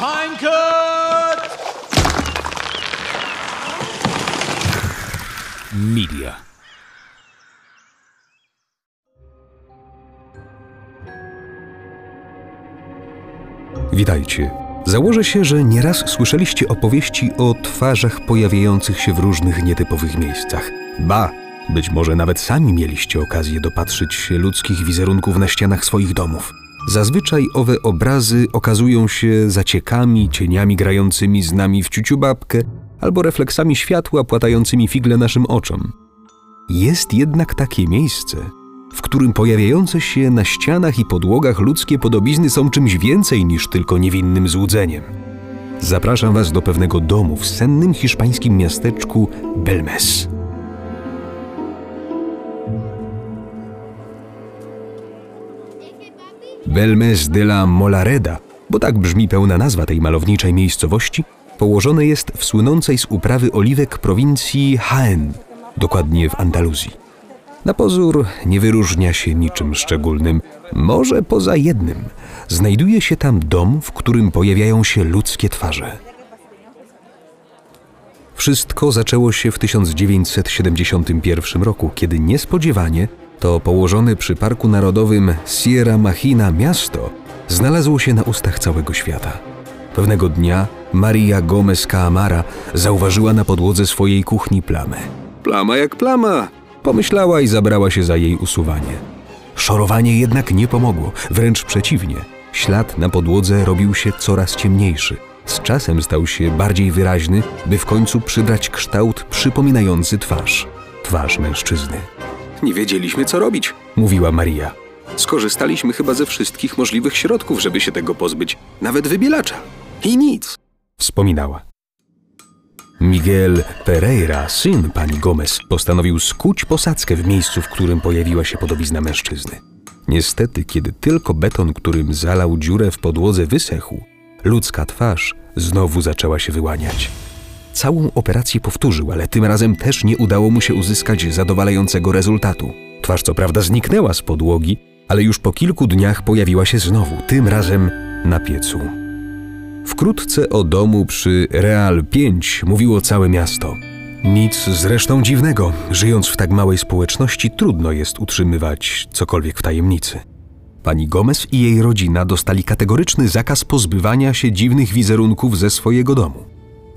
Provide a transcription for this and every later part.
Pinecut! Media. Witajcie. Założę się, że nieraz słyszeliście opowieści o twarzach pojawiających się w różnych nietypowych miejscach. Ba, być może nawet sami mieliście okazję dopatrzyć się ludzkich wizerunków na ścianach swoich domów. Zazwyczaj owe obrazy okazują się zaciekami, cieniami grającymi z nami w ciuciubabkę albo refleksami światła płatającymi figle naszym oczom. Jest jednak takie miejsce, w którym pojawiające się na ścianach i podłogach ludzkie podobizny są czymś więcej niż tylko niewinnym złudzeniem. Zapraszam Was do pewnego domu w sennym hiszpańskim miasteczku Belmes. Belmes de la Molareda, bo tak brzmi pełna nazwa tej malowniczej miejscowości, położone jest w słynącej z uprawy oliwek prowincji Jaén, dokładnie w Andaluzji. Na pozór nie wyróżnia się niczym szczególnym, może poza jednym. Znajduje się tam dom, w którym pojawiają się ludzkie twarze. Wszystko zaczęło się w 1971 roku, kiedy niespodziewanie to położone przy Parku Narodowym Sierra Machina miasto znalazło się na ustach całego świata. Pewnego dnia Maria Gomez Caamara zauważyła na podłodze swojej kuchni plamę. Plama jak plama, pomyślała i zabrała się za jej usuwanie. Szorowanie jednak nie pomogło, wręcz przeciwnie. Ślad na podłodze robił się coraz ciemniejszy. Z czasem stał się bardziej wyraźny, by w końcu przybrać kształt przypominający twarz. Twarz mężczyzny. Nie wiedzieliśmy, co robić, mówiła Maria. Skorzystaliśmy chyba ze wszystkich możliwych środków, żeby się tego pozbyć, nawet wybielacza. I nic, wspominała. Miguel Pereira, syn pani Gomez, postanowił skuć posadzkę w miejscu, w którym pojawiła się podobizna mężczyzny. Niestety, kiedy tylko beton, którym zalał dziurę w podłodze, wysechł, ludzka twarz znowu zaczęła się wyłaniać. Całą operację powtórzył, ale tym razem też nie udało mu się uzyskać zadowalającego rezultatu. Twarz co prawda zniknęła z podłogi, ale już po kilku dniach pojawiła się znowu, tym razem na piecu. Wkrótce o domu przy Real 5 mówiło całe miasto. Nic zresztą dziwnego, żyjąc w tak małej społeczności, trudno jest utrzymywać cokolwiek w tajemnicy. Pani Gomez i jej rodzina dostali kategoryczny zakaz pozbywania się dziwnych wizerunków ze swojego domu.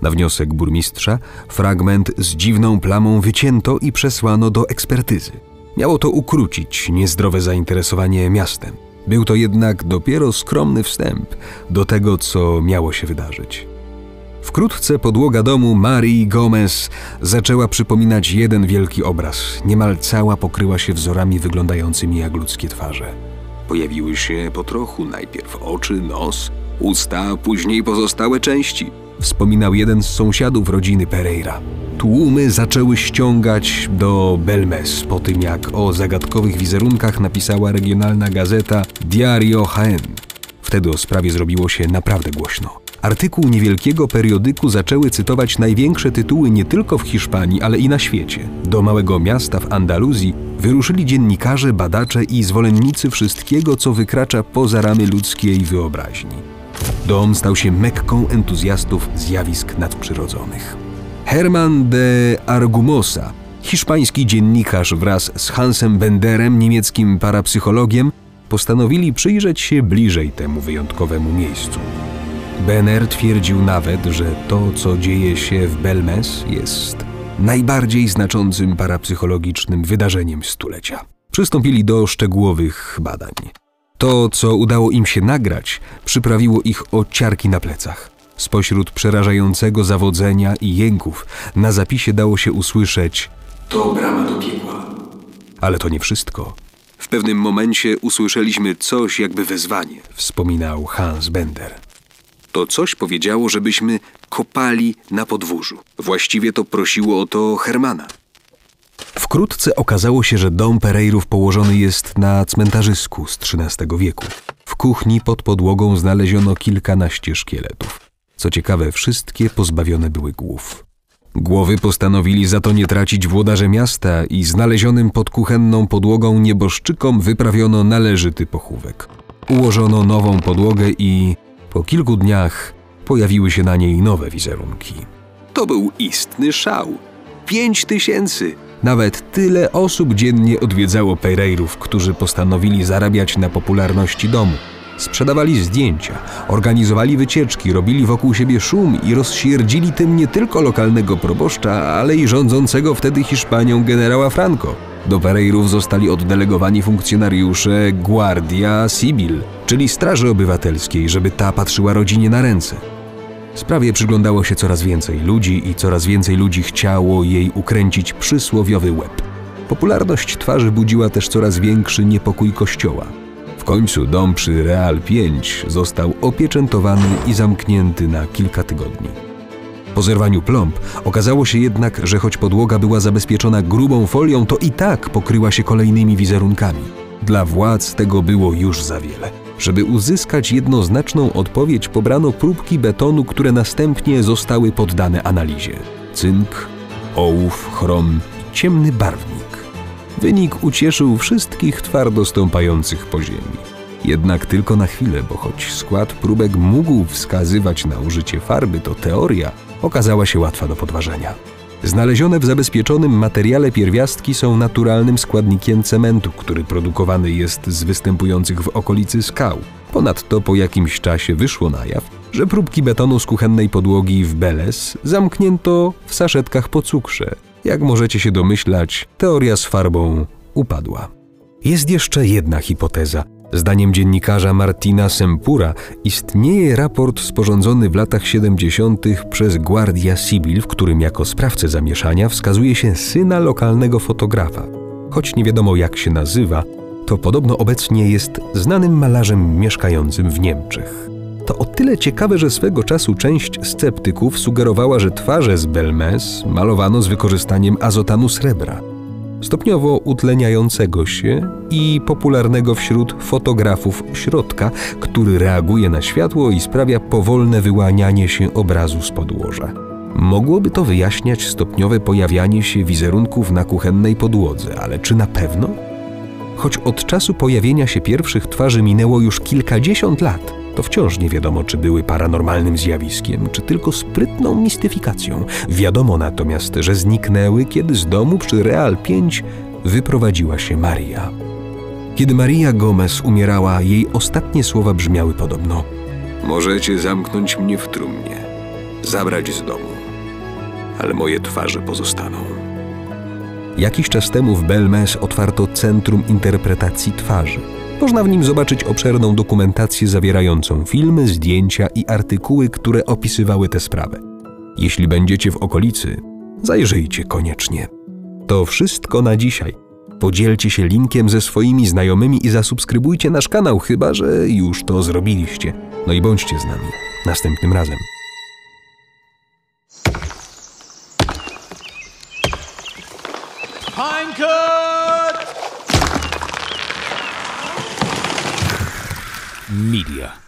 Na wniosek burmistrza fragment z dziwną plamą wycięto i przesłano do ekspertyzy. Miało to ukrócić niezdrowe zainteresowanie miastem. Był to jednak dopiero skromny wstęp do tego, co miało się wydarzyć. Wkrótce podłoga domu Marii Gomez zaczęła przypominać jeden wielki obraz. Niemal cała pokryła się wzorami wyglądającymi jak ludzkie twarze. Pojawiły się po trochu najpierw oczy, nos, usta, później pozostałe części. Wspominał jeden z sąsiadów rodziny Pereira. Tłumy zaczęły ściągać do Belmes po tym, jak o zagadkowych wizerunkach napisała regionalna gazeta Diario Jaén. Wtedy o sprawie zrobiło się naprawdę głośno. Artykuł niewielkiego periodyku zaczęły cytować największe tytuły nie tylko w Hiszpanii, ale i na świecie. Do małego miasta w Andaluzji wyruszyli dziennikarze, badacze i zwolennicy wszystkiego, co wykracza poza ramy ludzkiej wyobraźni. Dom stał się mekką entuzjastów zjawisk nadprzyrodzonych. Herman de Argumosa, hiszpański dziennikarz wraz z Hansem Benderem, niemieckim parapsychologiem, postanowili przyjrzeć się bliżej temu wyjątkowemu miejscu. Benner twierdził nawet, że to, co dzieje się w Belmes, jest najbardziej znaczącym parapsychologicznym wydarzeniem stulecia. Przystąpili do szczegółowych badań. To, co udało im się nagrać, przyprawiło ich o ciarki na plecach. Spośród przerażającego zawodzenia i jęków na zapisie dało się usłyszeć: To brama do piekła. Ale to nie wszystko. W pewnym momencie usłyszeliśmy coś jakby wezwanie, wspominał Hans Bender. To coś powiedziało, żebyśmy kopali na podwórzu. Właściwie to prosiło o to Hermana. Wkrótce okazało się, że dom Pereirów położony jest na cmentarzysku z XIII wieku. W kuchni pod podłogą znaleziono kilkanaście szkieletów. Co ciekawe, wszystkie pozbawione były głów. Głowy postanowili za to nie tracić włodarze miasta i znalezionym pod kuchenną podłogą nieboszczykom wyprawiono należyty pochówek. Ułożono nową podłogę i po kilku dniach pojawiły się na niej nowe wizerunki. To był istny szał. Pięć tysięcy! Nawet tyle osób dziennie odwiedzało Pereirów, którzy postanowili zarabiać na popularności domu. Sprzedawali zdjęcia, organizowali wycieczki, robili wokół siebie szum i rozsierdzili tym nie tylko lokalnego proboszcza, ale i rządzącego wtedy Hiszpanią generała Franco. Do Pereirów zostali oddelegowani funkcjonariusze Guardia Civil, czyli Straży Obywatelskiej, żeby ta patrzyła rodzinie na ręce. Sprawie przyglądało się coraz więcej ludzi i coraz więcej ludzi chciało jej ukręcić przysłowiowy łeb. Popularność twarzy budziła też coraz większy niepokój kościoła. W końcu dom przy Real 5 został opieczętowany i zamknięty na kilka tygodni. Po zerwaniu plomb okazało się jednak, że choć podłoga była zabezpieczona grubą folią, to i tak pokryła się kolejnymi wizerunkami. Dla władz tego było już za wiele. Żeby uzyskać jednoznaczną odpowiedź, pobrano próbki betonu, które następnie zostały poddane analizie. Cynk, ołów, chrom i ciemny barwnik. Wynik ucieszył wszystkich twardo stąpających po ziemi. Jednak tylko na chwilę, bo choć skład próbek mógł wskazywać na użycie farby, to teoria okazała się łatwa do podważenia. Znalezione w zabezpieczonym materiale pierwiastki są naturalnym składnikiem cementu, który produkowany jest z występujących w okolicy skał. Ponadto po jakimś czasie wyszło na jaw, że próbki betonu z kuchennej podłogi w Beles zamknięto w saszetkach po cukrze. Jak możecie się domyślać, teoria z farbą upadła. Jest jeszcze jedna hipoteza. Zdaniem dziennikarza Martina Sempura istnieje raport sporządzony w latach 70. przez Guardia Civil, w którym jako sprawcę zamieszania wskazuje się syna lokalnego fotografa. Choć nie wiadomo jak się nazywa, to podobno obecnie jest znanym malarzem mieszkającym w Niemczech. To o tyle ciekawe, że swego czasu część sceptyków sugerowała, że twarze z Belmes malowano z wykorzystaniem azotanu srebra, stopniowo utleniającego się i popularnego wśród fotografów środka, który reaguje na światło i sprawia powolne wyłanianie się obrazu z podłoża. Mogłoby to wyjaśniać stopniowe pojawianie się wizerunków na kuchennej podłodze, ale czy na pewno? Choć od czasu pojawienia się pierwszych twarzy minęło już kilkadziesiąt lat, to wciąż nie wiadomo, czy były paranormalnym zjawiskiem, czy tylko sprytną mistyfikacją. Wiadomo natomiast, że zniknęły, kiedy z domu przy Real 5 wyprowadziła się Maria. Kiedy Maria Gomez umierała, jej ostatnie słowa brzmiały podobno: Możecie zamknąć mnie w trumnie, zabrać z domu, ale moje twarze pozostaną. Jakiś czas temu w Belmes otwarto Centrum Interpretacji Twarzy. Można w nim zobaczyć obszerną dokumentację zawierającą filmy, zdjęcia i artykuły, które opisywały tę sprawę. Jeśli będziecie w okolicy, zajrzyjcie koniecznie. To wszystko na dzisiaj. Podzielcie się linkiem ze swoimi znajomymi i zasubskrybujcie nasz kanał, chyba że już to zrobiliście. No i bądźcie z nami następnym razem. Pine Media.